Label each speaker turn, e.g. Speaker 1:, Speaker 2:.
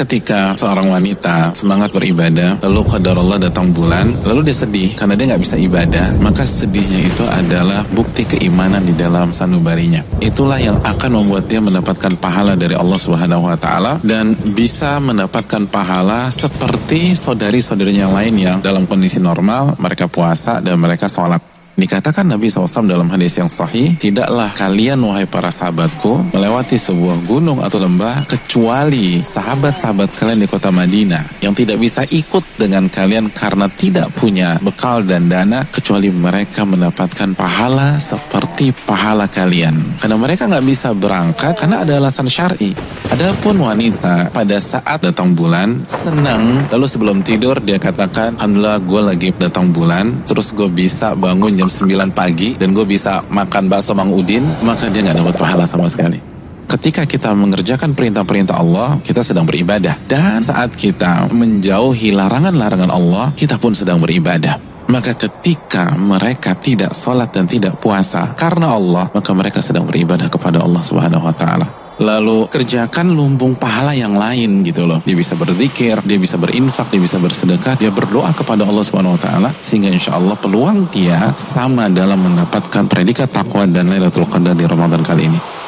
Speaker 1: ketika seorang wanita semangat beribadah, lalu qadar Allah datang bulan, lalu dia sedih karena dia nggak bisa ibadah, maka sedihnya itu adalah bukti keimanan di dalam sanubarinya. Itulah yang akan membuat dia mendapatkan pahala dari Allah Subhanahu wa taala dan bisa mendapatkan pahala seperti saudari-saudarinya lain yang dalam kondisi normal mereka puasa dan mereka sholat. Dikatakan Nabi SAW dalam hadis yang sahih, tidaklah kalian wahai para sahabatku melewati sebuah gunung atau lembah kecuali sahabat-sahabat kalian di kota Madinah yang tidak bisa ikut dengan kalian karena tidak punya bekal dan dana kecuali mereka mendapatkan pahala seperti pahala kalian. Karena mereka nggak bisa berangkat karena ada alasan syari. Adapun wanita pada saat datang bulan senang lalu sebelum tidur dia katakan Alhamdulillah gue lagi datang bulan terus gue bisa bangun jam 9 pagi dan gue bisa makan bakso Mang Udin, maka dia nggak dapat pahala sama sekali. Ketika kita mengerjakan perintah-perintah Allah, kita sedang beribadah. Dan saat kita menjauhi larangan-larangan Allah, kita pun sedang beribadah. Maka ketika mereka tidak sholat dan tidak puasa karena Allah, maka mereka sedang beribadah kepada Allah Subhanahu wa taala lalu kerjakan lumbung pahala yang lain gitu loh. Dia bisa berzikir, dia bisa berinfak, dia bisa bersedekah, dia berdoa kepada Allah Subhanahu wa taala sehingga insya Allah peluang dia sama dalam mendapatkan predikat takwa dan Lailatul Qadar di Ramadan kali ini.